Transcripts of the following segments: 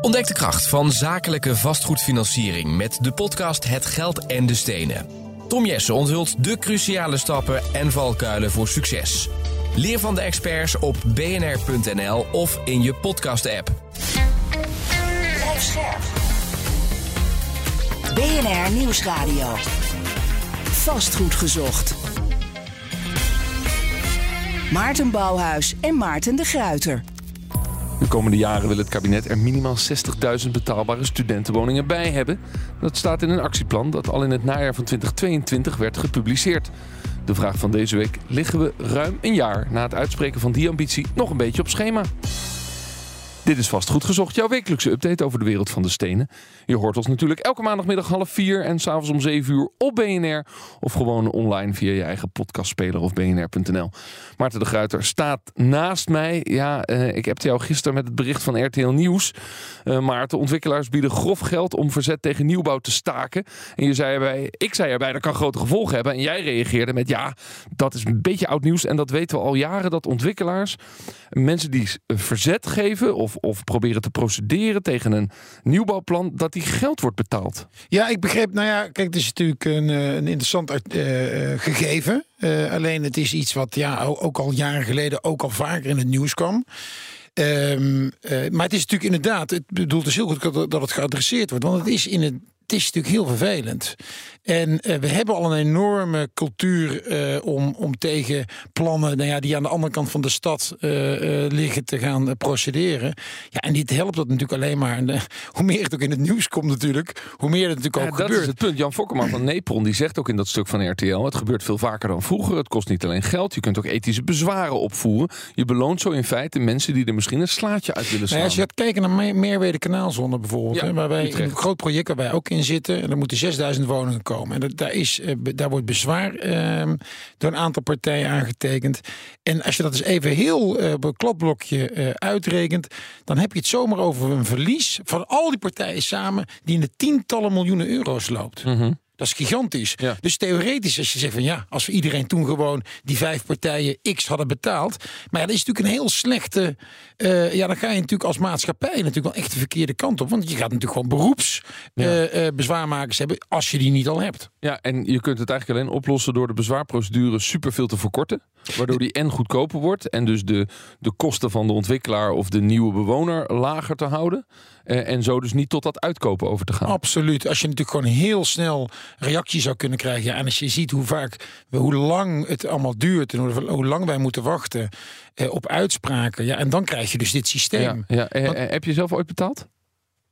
Ontdek de kracht van zakelijke vastgoedfinanciering met de podcast Het Geld en de Stenen. Tom Jessen onthult de cruciale stappen en valkuilen voor succes. Leer van de experts op bnr.nl of in je podcast-app. Scherp. BNR Nieuwsradio. Vastgoed gezocht. Maarten Bouwhuis en Maarten de Gruiter. De komende jaren wil het kabinet er minimaal 60.000 betaalbare studentenwoningen bij hebben. Dat staat in een actieplan dat al in het najaar van 2022 werd gepubliceerd. De vraag van deze week: liggen we ruim een jaar na het uitspreken van die ambitie nog een beetje op schema? Dit is vast goed gezocht, jouw wekelijkse update over de wereld van de stenen. Je hoort ons natuurlijk elke maandagmiddag half vier en s'avonds om zeven uur op BNR. Of gewoon online via je eigen podcastspeler of bnr.nl. Maarten de Gruiter staat naast mij. Ja, uh, ik heb jou gisteren met het bericht van RTL Nieuws. Uh, Maarten, ontwikkelaars bieden grof geld om verzet tegen nieuwbouw te staken. En je zei erbij, ik zei erbij, dat kan grote gevolgen hebben. En jij reageerde met, ja, dat is een beetje oud nieuws. En dat weten we al jaren, dat ontwikkelaars, mensen die verzet geven... of of proberen te procederen tegen een nieuwbouwplan, dat die geld wordt betaald. Ja, ik begreep, nou ja, kijk, het is natuurlijk een, een interessant uh, gegeven. Uh, alleen het is iets wat ja, ook al jaren geleden ook al vaker in het nieuws kwam. Uh, maar het is natuurlijk inderdaad, het bedoelt dus heel goed dat het geadresseerd wordt. Want het is in het is natuurlijk heel vervelend. En uh, we hebben al een enorme cultuur uh, om, om tegen plannen nou ja, die aan de andere kant van de stad uh, liggen te gaan procederen. Ja, en dit helpt dat natuurlijk alleen maar. En, hoe meer het ook in het nieuws komt natuurlijk, hoe meer het natuurlijk ja, ook dat gebeurt. is het punt. Jan Fokkerman van Nepron die zegt ook in dat stuk van RTL: het gebeurt veel vaker dan vroeger. Het kost niet alleen geld, je kunt ook ethische bezwaren opvoeren. Je beloont zo in feite mensen die er misschien een slaatje uit willen slaan. Nou, als je gaat kijken naar Me Meerwede Kanaalzone bijvoorbeeld, ja, hè, waar wij een groot project waar wij ook in zitten. En er moeten 6000 woningen komen. En dat, daar, is, uh, daar wordt bezwaar uh, door een aantal partijen aangetekend. En als je dat eens even heel op een kladblokje uh, uitrekent, dan heb je het zomaar over een verlies van al die partijen samen die in de tientallen miljoenen euro's loopt. Mm. Dat is gigantisch. Ja. Dus theoretisch, als je zegt van ja, als we iedereen toen gewoon die vijf partijen X hadden betaald. Maar ja, dat is natuurlijk een heel slechte. Uh, ja, dan ga je natuurlijk als maatschappij natuurlijk wel echt de verkeerde kant op. Want je gaat natuurlijk gewoon beroeps ja. uh, uh, bezwaarmakers hebben als je die niet al hebt. Ja, en je kunt het eigenlijk alleen oplossen door de bezwaarprocedure superveel te verkorten. Waardoor die en goedkoper wordt en dus de, de kosten van de ontwikkelaar of de nieuwe bewoner lager te houden. Uh, en zo dus niet tot dat uitkopen over te gaan. Absoluut. Als je natuurlijk gewoon heel snel reactie zou kunnen krijgen. Ja, en als je ziet hoe vaak, hoe lang het allemaal duurt en hoe, hoe lang wij moeten wachten uh, op uitspraken. Ja, en dan krijg je dus dit systeem. Ja, ja. Want, heb je zelf ooit betaald?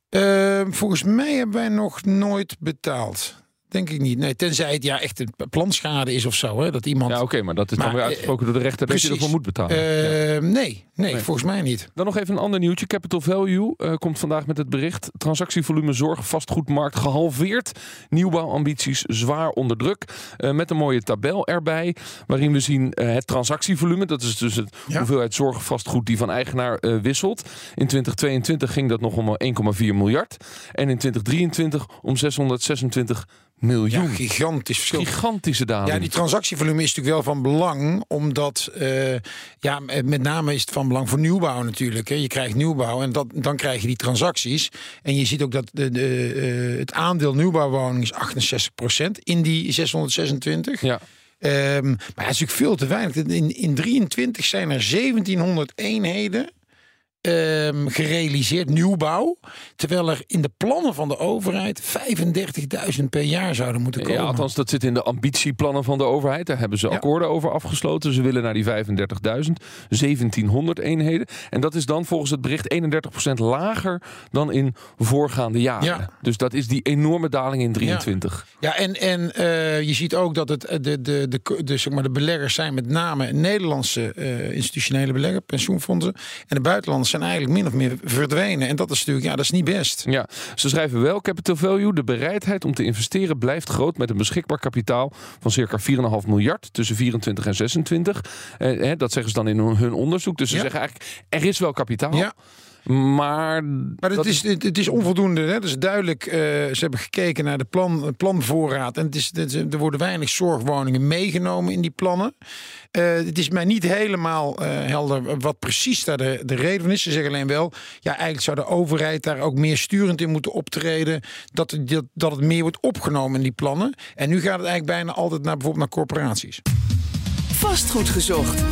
Uh, volgens mij hebben wij nog nooit betaald. Denk ik niet. Nee, tenzij het ja echt een planschade is of zo. Hè, dat iemand. Ja, oké, okay, maar dat is dan weer uitgesproken door de rechter precies. dat je ervoor moet betalen. Uh, ja. nee, nee, nee, volgens mij niet. Dan nog even een ander nieuwtje. Capital Value uh, komt vandaag met het bericht. Transactievolume zorg vastgoedmarkt gehalveerd. Nieuwbouwambities zwaar onder druk. Uh, met een mooie tabel erbij. Waarin we zien het transactievolume. Dat is dus het ja. hoeveelheid zorgvastgoed die van eigenaar wisselt. In 2022 ging dat nog om 1,4 miljard. En in 2023 om 626 miljoen. Ja, gigantisch verschil. Gigantische daling. Ja, die transactievolume is natuurlijk wel van belang, omdat uh, ja, met name is het van belang voor nieuwbouw natuurlijk. Hè. Je krijgt nieuwbouw en dat, dan krijg je die transacties. En je ziet ook dat de, de, uh, het aandeel nieuwbouwwoning is 68% in die 626. Ja. Um, maar het is natuurlijk veel te weinig. In, in 23 zijn er 1700 eenheden um, gerealiseerd, nieuwbouw. Terwijl er in de plannen van de overheid 35.000 per jaar zouden moeten komen. Ja, althans, dat zit in de ambitieplannen van de overheid. Daar hebben ze ja. akkoorden over afgesloten. Ze willen naar die 35.000, 1700 eenheden. En dat is dan volgens het bericht 31% lager dan in voorgaande jaren. Ja. Dus dat is die enorme daling in 23. Ja, ja en, en uh, je ziet ook dat het de, de, de, de, de, zeg maar de beleggers zijn met name Nederlandse uh, institutionele beleggers, pensioenfondsen. En de buitenlandse zijn eigenlijk min of meer verdwenen. En dat is natuurlijk, ja, dat is niet best. Ja, ze schrijven wel, capital value, de bereidheid om te investeren blijft groot met een beschikbaar kapitaal van circa 4,5 miljard tussen 24 en 26. Eh, dat zeggen ze dan in hun onderzoek. Dus ze ja. zeggen eigenlijk, er is wel kapitaal. Ja. Maar, Maar het is, het, het is onvoldoende. Hè? Dus duidelijk, eh, ze hebben gekeken naar de plan, planvoorraad. En het is, het er worden weinig zorgwoningen meegenomen in die plannen. Eh, het is mij niet helemaal eh, helder wat precies daar de, de reden van is. Ze zeggen alleen wel, ja, eigenlijk zou de overheid daar ook meer sturend in moeten optreden. Dat, het- dat, dat het meer wordt opgenomen in die plannen. En nu gaat het eigenlijk bijna altijd naar bijvoorbeeld naar corporaties. Vastgoed gezocht.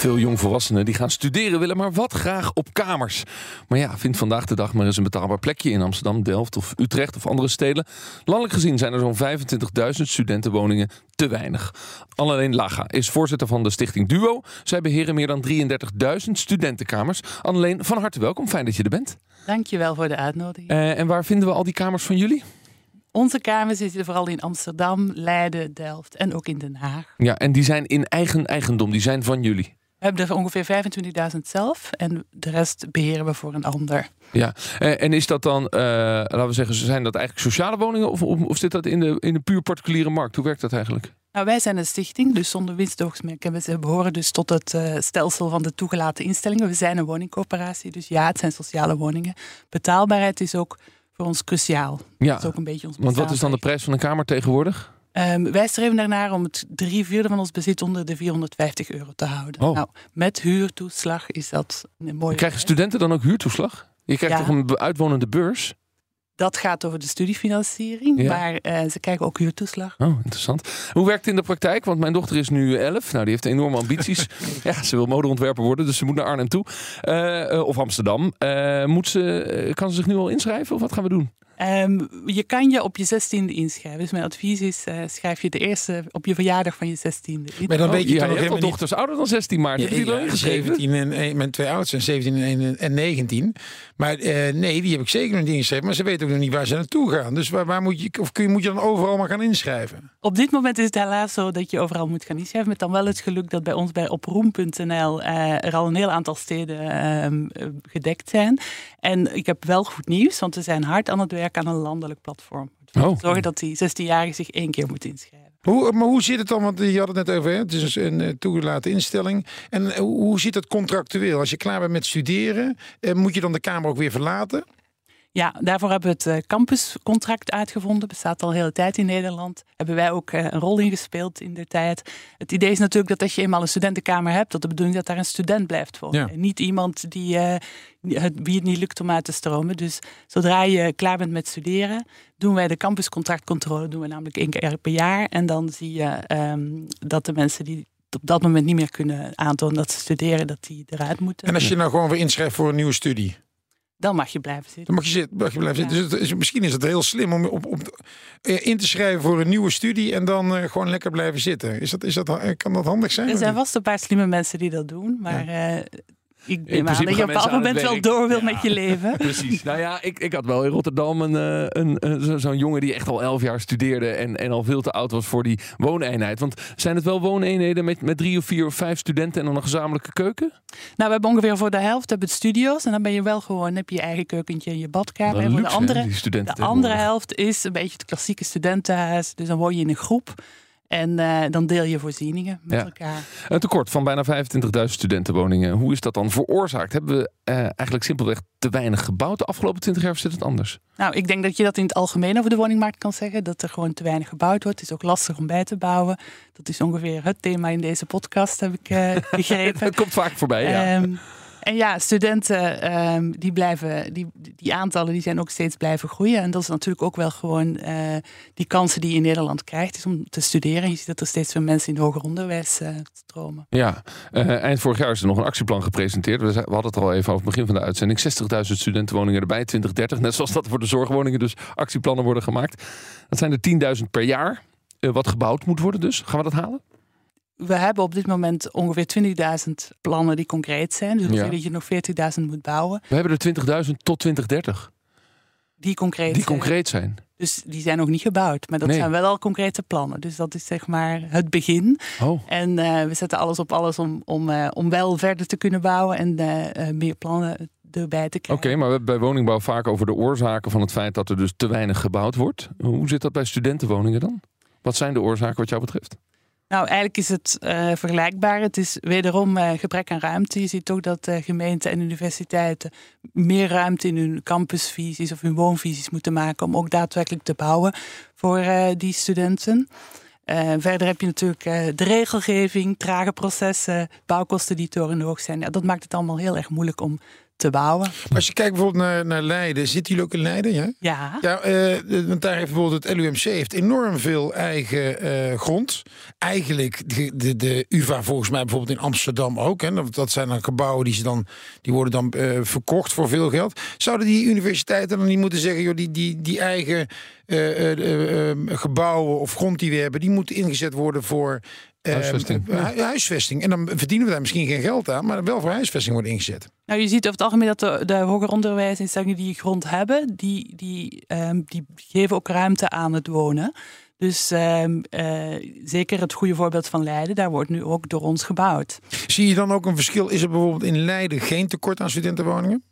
Veel jongvolwassenen die gaan studeren willen maar wat graag op kamers. Maar ja, vind vandaag de dag maar eens een betaalbaar plekje in Amsterdam, Delft of Utrecht of andere steden. Landelijk gezien zijn er zo'n 25.000 studentenwoningen te weinig. Annelien Laga is voorzitter van de stichting Duo. Zij beheren meer dan 33.000 studentenkamers. Annelien, van harte welkom. Fijn dat je er bent. Dankjewel voor de uitnodiging. Eh, en waar vinden we al die kamers van jullie? Onze kamers zitten vooral in Amsterdam, Leiden, Delft en ook in Den Haag. Ja, en die zijn in eigen eigendom. Die zijn van jullie. We hebben er ongeveer 25.000 zelf en de rest beheren we voor een ander. Ja, en is dat dan, eh, laten we zeggen, zijn dat eigenlijk sociale woningen of, of, zit dat in de, in de puur particuliere markt? Hoe werkt dat eigenlijk? Nou, wij zijn een stichting, dus zonder winstoogmerk. En we behoren dus tot het eh, stelsel van de toegelaten instellingen. We zijn een woningcoöperatie, dus ja, het zijn sociale woningen. Betaalbaarheid is ook voor ons cruciaal. Ja, Dat is ook een beetje ons want wat is dan de prijs van een kamer tegenwoordig? Ehm, wij streven ernaar om het drie vierde van ons bezit onder de 450 euro te houden. Oh. Nou, met huurtoeslag is dat een mooie. Krijgen studenten dan ook huurtoeslag? Je krijgt Ja. toch een uitwonende beurs? Dat gaat over de studiefinanciering, Ja. maar eh, ze krijgen ook huurtoeslag. Oh, interessant. Hoe werkt het in de praktijk? Want mijn dochter is nu 11. Nou, die heeft enorme ambities. ja, ze wil modeontwerper worden, dus ze moet naar Arnhem toe. Eh, eh, of Amsterdam. Moet ze, kan ze zich nu al inschrijven of wat gaan we doen? Ehm, je kan je op je zestiende inschrijven. Dus mijn advies is, eh, schrijf je de eerste op je verjaardag van je zestiende. Maar dan Oh, weet je ja, toch je nog hebt al helemaal niet... dochters ouder dan 16 maart. Ja, Heb je die ja, ingeschreven? 17 en, en mijn twee oudsten, 17 en, en 19. Maar eh, nee, die heb ik zeker nog niet ingeschreven. Maar ze weten ook nog niet waar ze naartoe gaan. Dus waar, waar moet je, of kun je, moet je dan overal maar gaan inschrijven? Op dit moment is het helaas zo dat je overal moet gaan inschrijven. Met dan wel het geluk dat bij ons bij oproem.nl eh, er al een heel aantal steden ehm, eh, gedekt zijn. En ik heb wel goed nieuws, want we zijn hard aan het werk aan een landelijk platform. Oh. Zorgen dat die 16-jarigen zich één keer moeten inschrijven. Hoe, maar hoe zit het dan? Want je had het net over, hè? het is een eh, toegelaten instelling. En eh, hoe, hoe zit het contractueel? Als je klaar bent met studeren, eh, moet je dan de Kamer ook weer verlaten? Ja, daarvoor hebben we het eh, campuscontract uitgevonden. Bestaat al een hele tijd in Nederland. Hebben wij ook eh, een rol in gespeeld in de tijd. Het idee is natuurlijk dat als je eenmaal een studentenkamer hebt, dat de bedoeling is dat daar een student blijft wonen. Ja. En niet iemand die, eh, het, wie het niet lukt om uit te stromen. Dus zodra je klaar bent met studeren, doen wij de campuscontractcontrole. Doen we namelijk één keer per jaar. En dan zie je ehm, dat de mensen die op dat moment niet meer kunnen aantonen dat ze studeren, dat die eruit moeten. En als je nou gewoon weer inschrijft voor een nieuwe studie, Dan mag je blijven zitten. dan mag je, zitten, mag je blijven zitten. Dus is, misschien is het heel slim om op, op, eh, in te schrijven voor een nieuwe studie en dan eh, gewoon lekker blijven zitten. Is dat, is dat, eh, kan dat handig zijn? Er zijn vast een paar slimme mensen die dat doen. Maar ik neem aan dat je op een bepaald moment wel door wil Ja. met je leven. Precies. Nou ja, ik, ik had wel in Rotterdam een, eh, een, een, zo- zo'n jongen die echt al elf jaar studeerde en, en al veel te oud was voor die wooneenheid. Want zijn het wel wooneenheden met, met drie of vier of vijf studenten en dan een gezamenlijke keuken? Nou, we hebben ongeveer voor de helft hebben het studio's. En dan ben je wel gewoon, heb je je eigen keukentje en je badkamer. En voor de luxe, andere, de andere helft is een beetje het klassieke studentenhuis. Dus dan woon je in een groep. En eh, dan deel je voorzieningen met Ja. elkaar. Een tekort van bijna 25.000 studentenwoningen. Hoe is dat dan veroorzaakt? Hebben we eh, eigenlijk simpelweg te weinig gebouwd de afgelopen 20 jaar of zit het anders? Nou, ik denk dat je dat in het algemeen over de woningmarkt kan zeggen. Dat er gewoon te weinig gebouwd wordt. Het is ook lastig om bij te bouwen. Dat is ongeveer het thema in deze podcast, heb ik eh, begrepen. Het komt vaak voorbij, ja. Ehm, en ja, studenten ehm, die blijven, die, die aantallen die zijn ook steeds blijven groeien. En dat is natuurlijk ook wel gewoon eh, die kansen die je in Nederland krijgt, is om te studeren. Je ziet dat er steeds meer mensen in het hoger onderwijs eh, stromen. Ja, eh, eind vorig jaar is er nog een actieplan gepresenteerd. We, hadden het al even over het begin van de uitzending. 60.000 studentenwoningen erbij, 2030. Net zoals dat voor de zorgwoningen dus actieplannen worden gemaakt. Dat zijn er 10.000 per jaar. wat gebouwd moet worden dus. Gaan we dat halen? We hebben op dit moment ongeveer 20.000 plannen die concreet zijn. Dus dat Ja. dat je nog 40.000 moet bouwen. We hebben er 20.000 tot 2030. Die concreet Die concreet zijn. Dus die zijn nog niet gebouwd. Maar dat Nee. zijn wel al concrete plannen. Dus dat is zeg maar het begin. Oh, En eh, we zetten alles op alles om, om, eh, om wel verder te kunnen bouwen en eh, meer plannen erbij te oké. krijgen. maar we hebben bij woningbouw vaak over de oorzaken van het feit dat er dus te weinig gebouwd wordt. Hoe zit dat bij studentenwoningen dan? Wat zijn de oorzaken wat jou betreft? Nou, eigenlijk is het uh, vergelijkbaar. Het is wederom uh, gebrek aan ruimte. Je ziet toch dat uh, gemeenten en universiteiten meer ruimte in hun campusvisies of hun woonvisies moeten maken om ook daadwerkelijk te bouwen voor die studenten. verder heb je natuurlijk de regelgeving, trage processen, bouwkosten die torenhoog zijn. Ja, dat maakt het allemaal heel erg moeilijk om te bouwen. Als je kijkt bijvoorbeeld naar, naar Leiden, zit jullie ook in Leiden? Ja. Ja. ja uh, want daar heeft bijvoorbeeld het LUMC heeft enorm veel eigen uh, grond. Eigenlijk de, de, de, UVA volgens mij bijvoorbeeld in Amsterdam ook. Hè. Dat zijn dan gebouwen die, ze dan, die worden dan uh, verkocht voor veel geld. Zouden die universiteiten dan niet moeten zeggen, joh, die, die, die eigen gebouwen of grond die we hebben, die moeten ingezet worden voor Huisvesting. Uh, huisvesting. En dan verdienen we daar misschien geen geld aan, maar wel voor huisvesting wordt ingezet. Nou, je ziet over het algemeen dat de, de hoger onderwijsinstellingen die grond hebben, die, die, um, die geven ook ruimte aan het wonen. Dus um, uh, zeker het goede voorbeeld van Leiden, daar wordt nu ook door ons gebouwd. Zie je dan ook een verschil? Is er bijvoorbeeld in Leiden geen tekort aan studentenwoningen?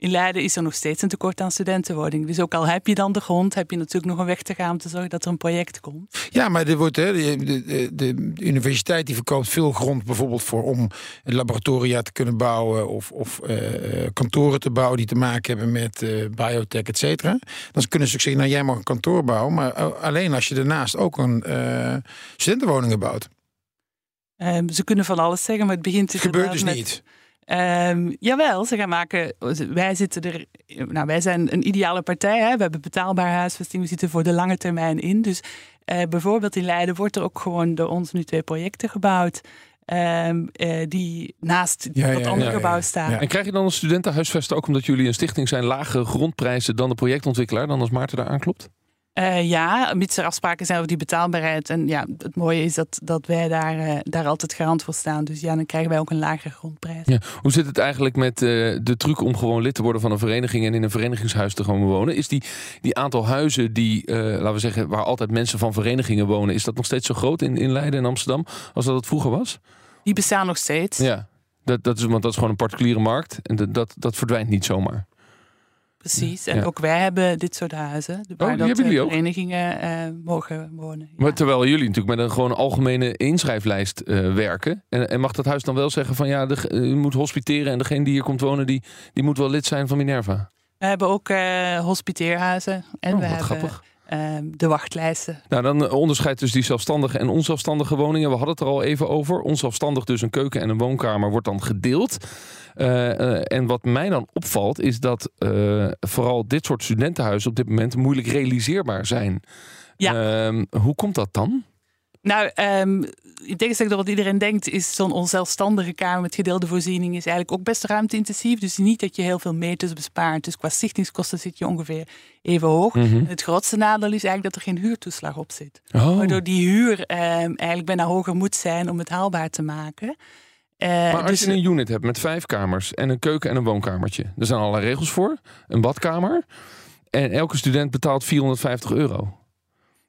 In Leiden is er nog steeds een tekort aan studentenwoningen. Dus ook al heb je dan de grond, heb je natuurlijk nog een weg te gaan om te zorgen dat er een project komt. Ja, maar er wordt, hè, de, de, de, universiteit die verkoopt veel grond bijvoorbeeld voor om laboratoria te kunnen bouwen of, of uh, kantoren te bouwen die te maken hebben met uh, biotech, et cetera. Dan kunnen ze ook zeggen, nou jij mag een kantoor bouwen, maar alleen als je daarnaast ook een uh, studentenwoningen bouwt. Um, ze kunnen van alles zeggen, maar het begint gebeurt dus met... niet. Um, jawel, ze gaan maken. Wij zitten er. Nou, wij zijn een ideale partij. Hè? We hebben betaalbaar huisvesting. We zitten voor de lange termijn in. Dus uh, bijvoorbeeld in Leiden wordt er ook gewoon door ons nu twee projecten gebouwd. Um, uh, die naast ja, dat ja, andere ja, gebouw staan. En krijg je dan een studentenhuisvesten ook omdat jullie een stichting zijn, lage grondprijzen dan de projectontwikkelaar, dan als Maarten daar aanklopt? Uh, ja, mits er afspraken zijn over die betaalbaarheid. En ja, het mooie is dat, dat wij daar, uh, daar altijd garant voor staan. Dus ja, dan krijgen wij ook een lagere grondprijs. Ja. Hoe zit het eigenlijk met uh, de truc om gewoon lid te worden van een vereniging en in een verenigingshuis te gaan wonen? Is die, die aantal huizen die, laten we zeggen, waar altijd mensen van verenigingen wonen, is dat nog steeds zo groot in, in Leiden en Amsterdam als dat het vroeger was? Die bestaan nog steeds. Ja, dat, dat is, want dat is gewoon een particuliere markt en dat, dat, dat verdwijnt niet zomaar. Precies, en ook wij hebben dit soort huizen. Waar oh, dat de verenigingen uh, mogen wonen. Maar terwijl jullie natuurlijk met een gewoon algemene inschrijflijst uh, werken. En, en, mag dat huis dan wel zeggen van ja, de, u moet hospiteren en degene die hier komt wonen, die, die moet wel lid zijn van Minerva? We hebben ook uh, hospiteerhuizen. En oh, we hebben grappig. Ehm, de wachtlijsten. Nou, dan onderscheidt dus die zelfstandige en onzelfstandige woningen. We hadden het er al even over. Onzelfstandig dus een keuken en een woonkamer wordt dan gedeeld. Uh, uh, en wat mij dan opvalt is dat uh, vooral dit soort studentenhuizen op dit moment moeilijk realiseerbaar zijn. Ja. Ehm, hoe komt dat dan? Nou, um, in tegenstelling tot wat iedereen denkt, is zo'n onzelfstandige kamer met gedeelde voorziening is eigenlijk ook best ruimteintensief. Dus niet dat je heel veel meters bespaart. Dus qua stichtingskosten zit je ongeveer even hoog. Mhm. Het grootste nadeel is eigenlijk dat er geen huurtoeslag op zit. Oh. Waardoor die huur um, eigenlijk bijna hoger moet zijn om het haalbaar te maken. Uh, maar als dus, je een unit hebt met vijf kamers en een keuken en een woonkamertje, er zijn allerlei regels voor. Een badkamer. En elke student betaalt 450 euro.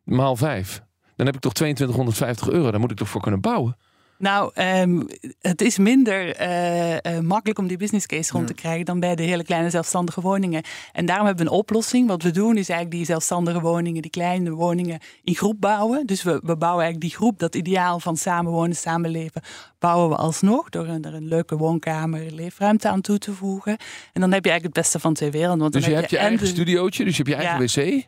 Maal vijf. Dan heb ik toch 2250 euro. Daar moet ik toch voor kunnen bouwen? Nou, um, het is minder uh, uh, makkelijk om die business case rond te krijgen dan bij de hele kleine zelfstandige woningen. En daarom hebben we een oplossing. Wat we doen is eigenlijk die zelfstandige woningen, die kleine woningen in groep bouwen. Dus we, we bouwen eigenlijk die groep, dat ideaal van samenwonen, samenleven, bouwen we alsnog door er een leuke woonkamer, leefruimte aan toe te voegen. En dan heb je eigenlijk het beste van twee werelden. Want dus je, hebt je, eigen studiootje, dus je hebt je eigen ja. wc?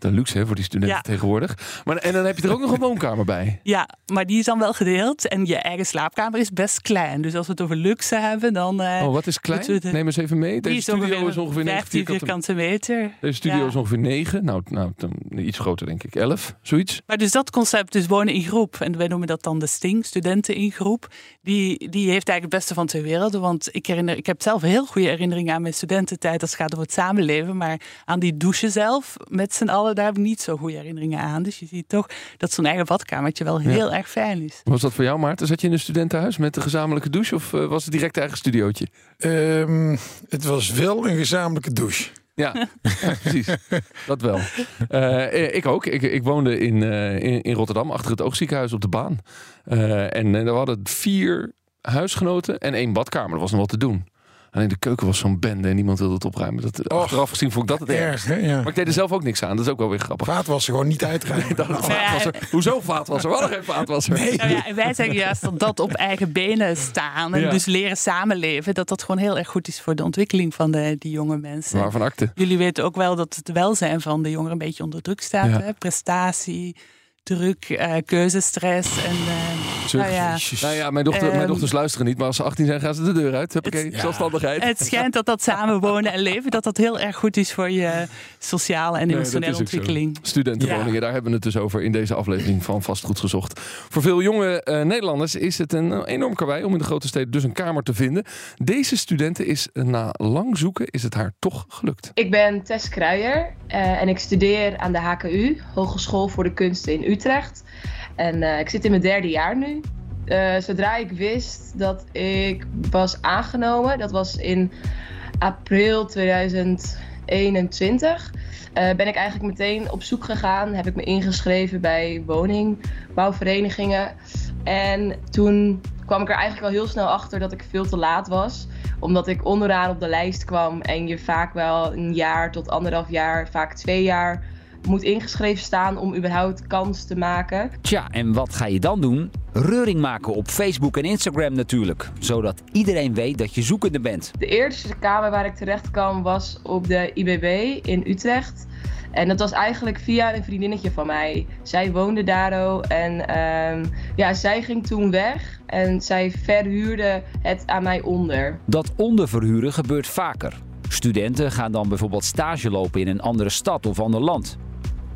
De luxe hè, voor die studenten tegenwoordig. Maar, en dan heb je er ook nog een woonkamer bij. Ja, maar die is dan wel gedeeld. En je eigen slaapkamer is best klein. Dus als we het over luxe hebben, dan... Uh, oh, wat is klein? Neem eens even mee. Deze studio is ongeveer 15 vierkante meter. Deze studio is ongeveer 9. Nou, nou iets groter denk ik. 11, zoiets. Maar dus dat concept, dus wonen in groep. En wij noemen dat dan de Sting, studenten in groep. Die, die heeft eigenlijk het beste van twee werelden. Want ik, herinner, ik heb zelf heel goede herinneringen aan mijn studententijd. Als het gaat over het samenleven. Maar aan die douche zelf, met z'n allen daar heb ik niet zo goede herinneringen aan. Dus je ziet toch dat zo'n eigen badkamertje wel heel erg fijn is. Was dat voor jou, Maarten? Zat je in een studentenhuis met een gezamenlijke douche of uh, was het direct eigen studiootje? Um, het was wel een gezamenlijke douche. Ja, ja, precies. Dat wel. Uh, ik ook. Ik, ik woonde in, uh, in, in, Rotterdam achter het oogziekenhuis op de baan. Uh, en we hadden vier huisgenoten en één badkamer. Dat was nog wat te doen. Alleen de keuken was zo'n bende en niemand wilde het opruimen. Dat, Och, achteraf gezien vond ik dat het erg. Hè? Ja. Maar ik deed er zelf ook niks aan. Dat is ook wel weer grappig. Vaatwassen gewoon niet. Vaatwasser. Hoezo vaatwasser? We hadden geen vaatwasser. Nee. Nou ja, en wij zeggen juist dat dat op eigen benen staan en Ja. dus leren samenleven, dat dat gewoon heel erg goed is voor de ontwikkeling van de, die jonge mensen. Waarvan akte? Jullie weten ook wel dat het welzijn van de jongeren een beetje onder druk staat. Ja. Hè? Prestatie, druk, eh, keuzestress. En, eh, nou ja, Nou ja, mijn, dochter, mijn Ehm, dochters luisteren niet, maar als ze 18 zijn, gaan ze de deur uit. Huppakee, Het- Ja. zelfstandigheid. het schijnt dat dat samenwonen en leven, dat dat heel erg goed is voor je sociale en emotionele ontwikkeling. Studentenwoningen, Ja. daar hebben we het dus over in deze aflevering van Vastgoed Gezocht. Voor veel jonge eh, Nederlanders is het een eh, enorm karwei om in de grote steden dus een kamer te vinden. Deze studenten is eh, na lang zoeken is het haar toch gelukt. Ik ben Tess Kruijer eh, en ik studeer aan de HKU, Hogeschool voor de Kunsten in Utrecht. En eh, ik zit in mijn derde jaar nu. Eh, zodra ik wist dat ik was aangenomen, dat was in april 2021, eh, ben ik eigenlijk meteen op zoek gegaan. Heb ik me ingeschreven bij woningbouwverenigingen. En toen kwam ik er eigenlijk al heel snel achter dat ik veel te laat was omdat ik onderaan op de lijst kwam en je vaak wel een jaar tot anderhalf jaar, vaak twee jaar moet ingeschreven staan om überhaupt kans te maken. Tja, en wat ga je dan doen? Reuring maken op Facebook en Instagram natuurlijk. Zodat iedereen weet dat je zoekende bent. De eerste kamer waar ik terecht kwam was op de IBB in Utrecht. En dat was eigenlijk via een vriendinnetje van mij. Zij woonde daar ook en ehm, ja, zij ging toen weg en zij verhuurde het aan mij onder. Dat onderverhuren gebeurt vaker. Studenten gaan dan bijvoorbeeld stage lopen in een andere stad of ander land.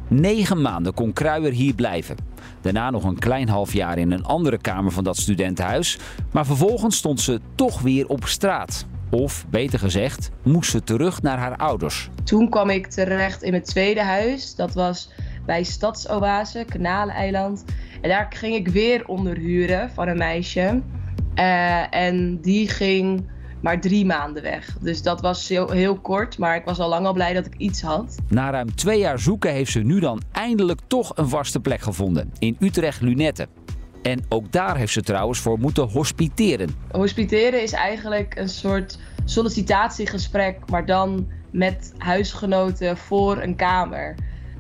Negen maanden kon Kruijer hier blijven. Daarna nog een klein half jaar in een andere kamer van dat studentenhuis. Maar vervolgens stond ze toch weer op straat. Of, beter gezegd, moest ze terug naar haar ouders. Toen kwam ik terecht in mijn tweede huis. Dat was bij Stadsoase, Kanaleiland. En daar ging ik weer onderhuren van een meisje. Eh, en die ging maar drie maanden weg. Dus dat was heel, heel kort, maar ik was al lang al blij dat ik iets had. Na ruim twee jaar zoeken heeft ze nu dan eindelijk toch een vaste plek gevonden. In Utrecht Lunette. En ook daar heeft ze trouwens voor moeten hospiteren. Hospiteren is eigenlijk een soort sollicitatiegesprek, maar dan met huisgenoten voor een kamer.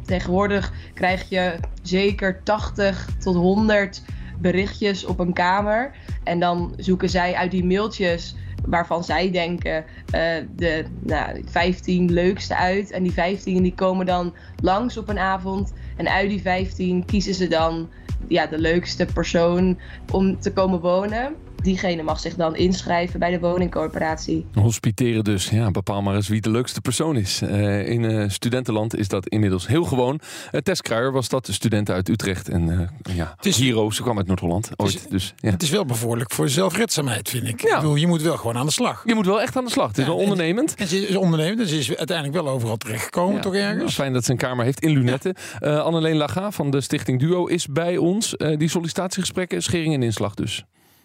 Tegenwoordig krijg je zeker 80 tot 100 berichtjes op een kamer. En dan zoeken zij uit die mailtjes waarvan zij denken eh, de nou, 15 leukste uit. En die 15 die komen dan langs op een avond. En uit die 15 kiezen ze dan ja, de leukste persoon om te komen wonen. Diegene mag zich dan inschrijven bij de woningcorporatie. Hospiteren dus. Ja, bepaal maar eens wie de leukste persoon is. Eh, in eh, studentenland is dat inmiddels heel gewoon. Uh, Tess Kruijer was dat, student uit Utrecht. En uh, ja, is- Hero, ze kwam uit Noord-Holland ooit. dus, ja. Het is wel bevorderlijk voor zelfredzaamheid, vind ik. Ja. Ik bedoel, je moet wel gewoon aan de slag. Je moet wel echt aan de slag. Het is Ja, wel en- ondernemend. En ze is ondernemend, dus ze is uiteindelijk wel overal terechtgekomen, Ja, toch ergens? Fijn dat ze een kamer heeft in Lunette. Eh Anneleen Laga van de Stichting Duo is bij ons. Eh, die sollicitatiegesprekken, schering en inslag dus.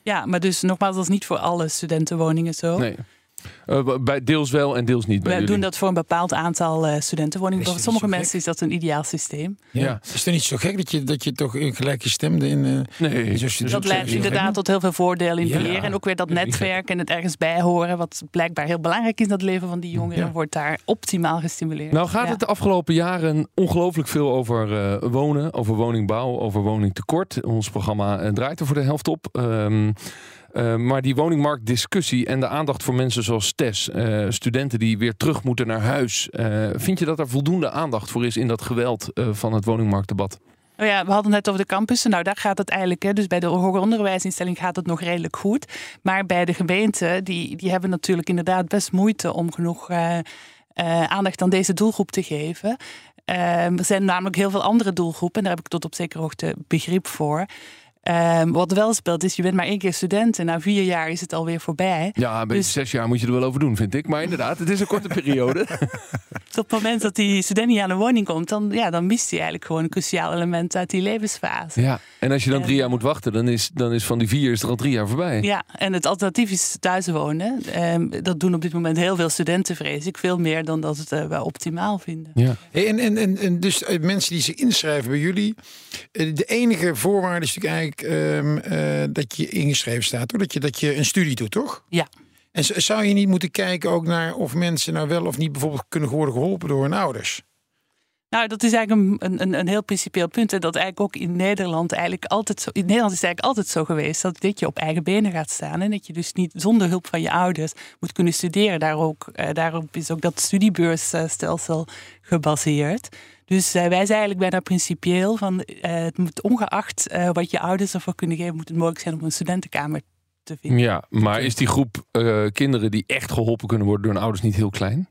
Ja, maar dus nogmaals, dat is niet voor alle studentenwoningen zo. Nee. Eh, bij deels wel en deels niet bij We jullie. doen dat voor een bepaald aantal eh, studentenwoningen. Voor sommige gek? mensen is dat een ideaal systeem. Ja. Is het niet zo gek dat je, dat je toch in gelijke stemde in... eh, Nee. in student- Dat leidt inderdaad tot heel veel voordelen in het Ja. beheer. En ook weer dat netwerk en het ergens bij horen. Wat blijkbaar heel belangrijk is in het leven van die jongeren. Ja. Wordt daar optimaal gestimuleerd. Nou gaat Ja. het de afgelopen jaren ongelooflijk veel over eh, wonen, over woningbouw, over woningtekort. Ons programma draait er voor de helft op. Ehm, eh, maar die woningmarktdiscussie en de aandacht voor mensen zoals Tess, eh, studenten die weer terug moeten naar huis. eh, vind je dat er voldoende aandacht voor is in dat geweld van het woningmarktdebat? Oh ja, we hadden het net over de campussen. Nou, daar gaat het eigenlijk. Dus bij de hoger onderwijsinstelling gaat het nog redelijk goed. Maar bij de gemeenten, die, die hebben natuurlijk inderdaad best moeite om genoeg aandacht aan deze doelgroep te geven. Er zijn namelijk heel veel andere doelgroepen. En daar heb ik tot op zekere hoogte begrip voor. Ehm, wat wel speelt is, je bent maar één keer student en na vier jaar is het alweer voorbij. Ja, bij Dus- zes jaar moet je er wel over doen, vind ik. Maar inderdaad, het is een korte periode. Op het moment dat die student niet aan een woning komt, dan, ja, dan mist hij eigenlijk gewoon een cruciaal element uit die levensfase. ja. En als je dan drie jaar moet wachten, dan is, dan is van die vier is er al drie jaar voorbij. Ja, en het alternatief is thuis wonen. Ehm, dat doen op dit moment heel veel studenten, vrees ik. Veel meer dan dat ze het eh, wel optimaal vinden. Ja. Hey, en, en, en, en dus eh, mensen die zich inschrijven bij jullie, eh, de enige voorwaarde is natuurlijk eigenlijk ehm, eh, dat je ingeschreven staat, hoor. Dat, je, dat je een studie doet, toch? Ja. En zou je niet moeten kijken ook naar of mensen nou wel of niet bijvoorbeeld kunnen worden geholpen door hun ouders? Nou, dat is eigenlijk een, een, een heel principieel punt. En dat eigenlijk ook in Nederland eigenlijk altijd zo. In Nederland is het eigenlijk altijd zo geweest dat dit je op eigen benen gaat staan. En dat je dus niet zonder hulp van je ouders moet kunnen studeren. Daar ook, eh, daarop is ook dat studiebeursstelsel gebaseerd. Dus eh, wij zijn eigenlijk bijna principieel van eh, het moet ongeacht eh, wat je ouders ervoor kunnen geven, moet het mogelijk zijn om een studentenkamer te vinden. Ja, maar is die groep eh, kinderen die echt geholpen kunnen worden door hun ouders niet heel klein?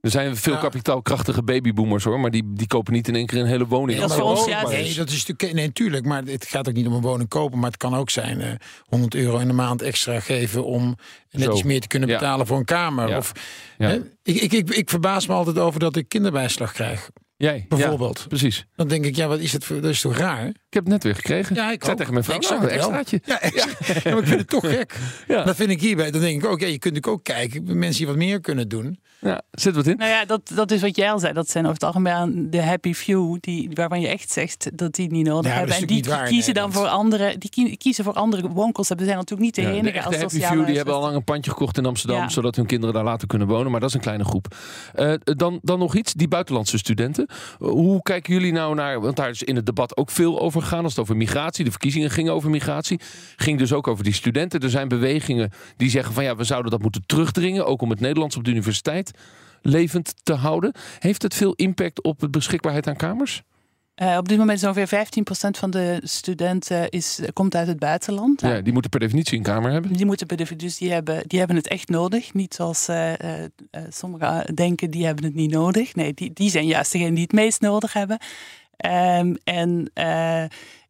Er zijn veel Ja. kapitaalkrachtige babyboomers hoor, maar die, die kopen niet in één keer een hele woning. Dat ons, ja, beschikbaar Nee, dat is natuurlijk, nee, natuurlijk. Maar het gaat ook niet om een woning kopen. Maar het kan ook zijn eh 100 euro in de maand extra geven om net Zo. iets meer te kunnen Ja. betalen voor een kamer. Ja. Of, Ja. hè, ik, ik, ik, ik verbaas me altijd over dat ik kinderbijslag krijg. Jij, Bijvoorbeeld. Ja, precies. Dan denk ik, ja, wat is het voor, dat is toch raar? Ik heb het net weer gekregen. Ja, ik zei tegen mijn vrouw, Ik zag nou, een extraatje. Ja, extra. Ja, maar ik vind het toch gek. Ja. Dat vind ik hierbij. Dan denk ik ook, ja, je kunt natuurlijk ook kijken. Mensen die wat meer kunnen doen. Ja, zit wat in? Nou ja, dat, dat is wat jij al zei. Dat zijn over het algemeen de happy few, die, waarvan je echt zegt dat die niet nodig Ja, hebben. En die waar kiezen dan voor andere, die kie- kiezen voor andere woonconcepten. We zijn natuurlijk niet de Ja, enige de echte als Happy Few die hebben al lang een pandje gekocht in Amsterdam, Ja. zodat hun kinderen daar later kunnen wonen. Maar dat is een kleine groep. Eh, dan, dan nog iets, die buitenlandse studenten. Eh, hoe kijken jullie nou naar, want daar is in het debat ook veel over gegaan. Als het over migratie, de verkiezingen gingen over migratie. Ging dus ook over die studenten. Er zijn bewegingen die zeggen van ja, we zouden dat moeten terugdringen. Ook om het Nederlands op de universiteit levend te houden. Heeft het veel impact op de beschikbaarheid aan kamers? Eh, op dit moment is ongeveer 15% van de studenten is, komt uit het buitenland. Ja, die moeten per definitie een kamer hebben. Die moeten bij de, dus die hebben, die hebben het echt nodig. Niet zoals eh, eh, eh, sommigen denken, die hebben het niet nodig. Nee, die, die zijn juist degenen die het meest nodig hebben. Ehm, en eh,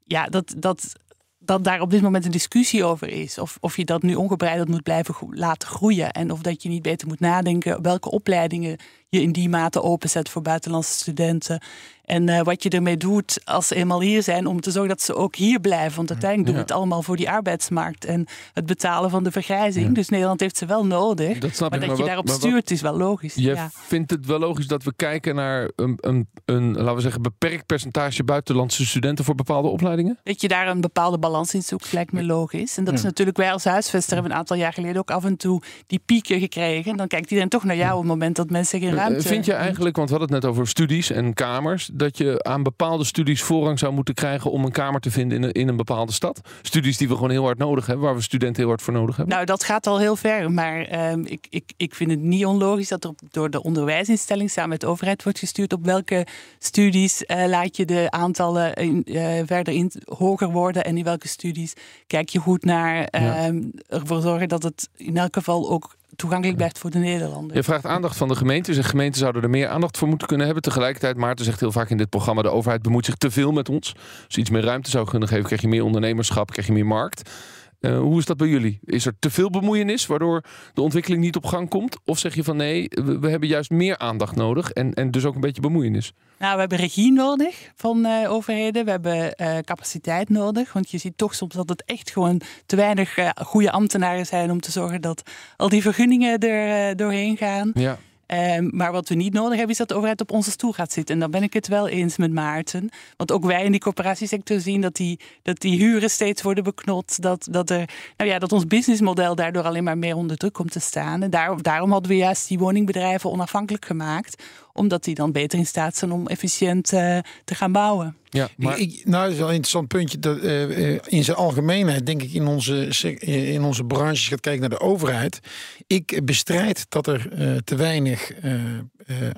ja, dat, dat, dat daar op dit moment een discussie over is. Of, of je dat nu ongebreideld moet blijven laten groeien. En of dat je niet beter moet nadenken welke opleidingen je in die mate openzet voor buitenlandse studenten. En eh, wat je ermee doet als ze eenmaal hier zijn, om te zorgen dat ze ook hier blijven. Want uiteindelijk doen we het allemaal voor die arbeidsmarkt en het betalen van de vergrijzing. Dus Nederland heeft ze wel nodig. Dat snap maar ik, dat maar je wat- daarop wat- stuurt is wel logisch. Je ja. vindt het wel logisch dat we kijken naar een, een, een, laten we zeggen, beperkt percentage buitenlandse studenten voor bepaalde opleidingen? Dat je daar een bepaalde balans in zoekt, lijkt me logisch. En dat is natuurlijk, wij als huisvester hebben een aantal jaar geleden ook af en toe die pieken gekregen. En dan kijkt iedereen toch naar jou op het moment dat mensen geen ruimte Eh, Vind je eigenlijk, want we hadden het net over studies en kamers, dat je aan bepaalde studies voorrang zou moeten krijgen om een kamer te vinden in een, in een bepaalde stad? Studies die we gewoon heel hard nodig hebben, waar we studenten heel hard voor nodig hebben? Nou, dat gaat al heel ver. Maar ehm, ik, ik, ik vind het niet onlogisch dat er door de onderwijsinstelling samen met de overheid wordt gestuurd op welke studies eh, laat je de aantallen in, eh, verder in, hoger worden en in welke studies kijk je goed naar. ehm, ervoor zorgen dat het in elk geval ook toegankelijk blijft voor de Nederlander. Je vraagt aandacht van de gemeentes en gemeenten zouden er meer aandacht voor moeten kunnen hebben. Tegelijkertijd, Maarten zegt heel vaak in dit programma, de overheid bemoeit zich te veel met ons. Als je iets meer ruimte zou kunnen geven, krijg je meer ondernemerschap, krijg je meer markt. Eh, hoe is dat bij jullie? Is er te veel bemoeienis waardoor de ontwikkeling niet op gang komt? Of zeg je van nee, we, we hebben juist meer aandacht nodig en, en dus ook een beetje bemoeienis? Nou, we hebben regie nodig van eh, overheden. We hebben eh, capaciteit nodig. Want je ziet toch soms dat het echt gewoon te weinig goede ambtenaren zijn om te zorgen dat al die vergunningen er doorheen gaan. Ja. Ehm, maar wat we niet nodig hebben, is dat de overheid op onze stoel gaat zitten. En dan ben ik het wel eens met Maarten. Want ook wij in die coöperatiesector zien dat die, dat die huren steeds worden beknot. Dat, dat, er, nou ja, dat ons businessmodel daardoor alleen maar meer onder druk komt te staan. En daar, daarom hadden we juist die woningbedrijven onafhankelijk gemaakt. Omdat die dan beter in staat zijn om efficiënt eh, te gaan bouwen. Ja, maar Ik, nou, dat is wel een interessant puntje. Dat, eh, eh, in zijn algemeenheid, denk ik, in onze, in onze branche, als je gaat kijken naar de overheid. Ik bestrijd dat er eh, te weinig eh, eh,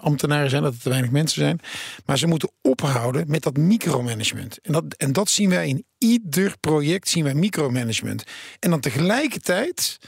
ambtenaren zijn, dat er te weinig mensen zijn. Maar ze moeten ophouden met dat micromanagement. En dat, en dat zien wij in ieder project, zien wij micromanagement. En dan tegelijkertijd.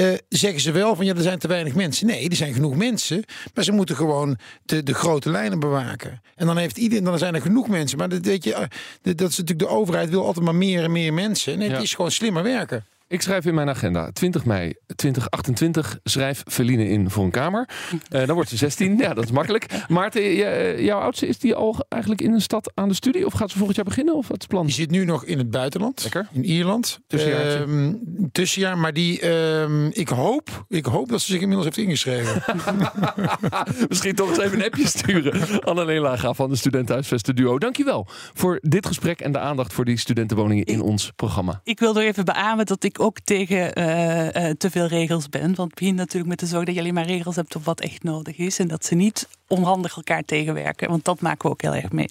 Eh, zeggen ze wel van ja, er zijn te weinig mensen. Nee, er zijn genoeg mensen. Maar ze moeten gewoon de, de grote lijnen bewaken. En dan heeft iedereen, dan zijn er genoeg mensen. Maar dat, weet je, eh, dat is natuurlijk de overheid wil altijd maar meer en meer mensen. Nee, Ja. het is gewoon slimmer werken. Ik schrijf in mijn agenda 20 mei 2028 schrijf Feline in voor een kamer. Eh, dan wordt ze 16. ja, dat is makkelijk. Maarten, eh, jouw oudste, is die al eigenlijk in een stad aan de studie? Of gaat ze volgend jaar beginnen? Of wat is het plan? Die zit nu nog in het buitenland. Lekker. In Ierland. Tussenjaartje. Ehm, tussenjaar. Maar die, ehm, ik, hoop, ik hoop dat ze zich inmiddels heeft ingeschreven. Misschien toch eens even een appje sturen. Anneleen Laga van de Studentenhuisvesten Duo. Dankjewel voor dit gesprek en de aandacht voor die studentenwoningen in ons programma. Ik wil er even beamen dat ik ook tegen eh, eh, te veel regels ben. Want het begint natuurlijk met de zorg dat je alleen maar regels hebt op wat echt nodig is. En dat ze niet onhandig elkaar tegenwerken. Want dat maken we ook heel erg mee.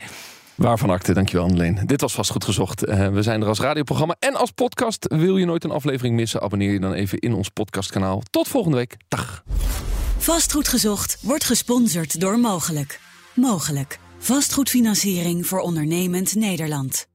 Waarvan akte, dankjewel Anneleen. Dit was vast goed gezocht. Uh, we zijn er als radioprogramma en als podcast. Wil je nooit een aflevering missen? Abonneer je dan even in ons podcastkanaal. Tot volgende week. Dag. Vastgoed gezocht wordt gesponsord door Mogelijk. Mogelijk. Vastgoedfinanciering voor ondernemend Nederland.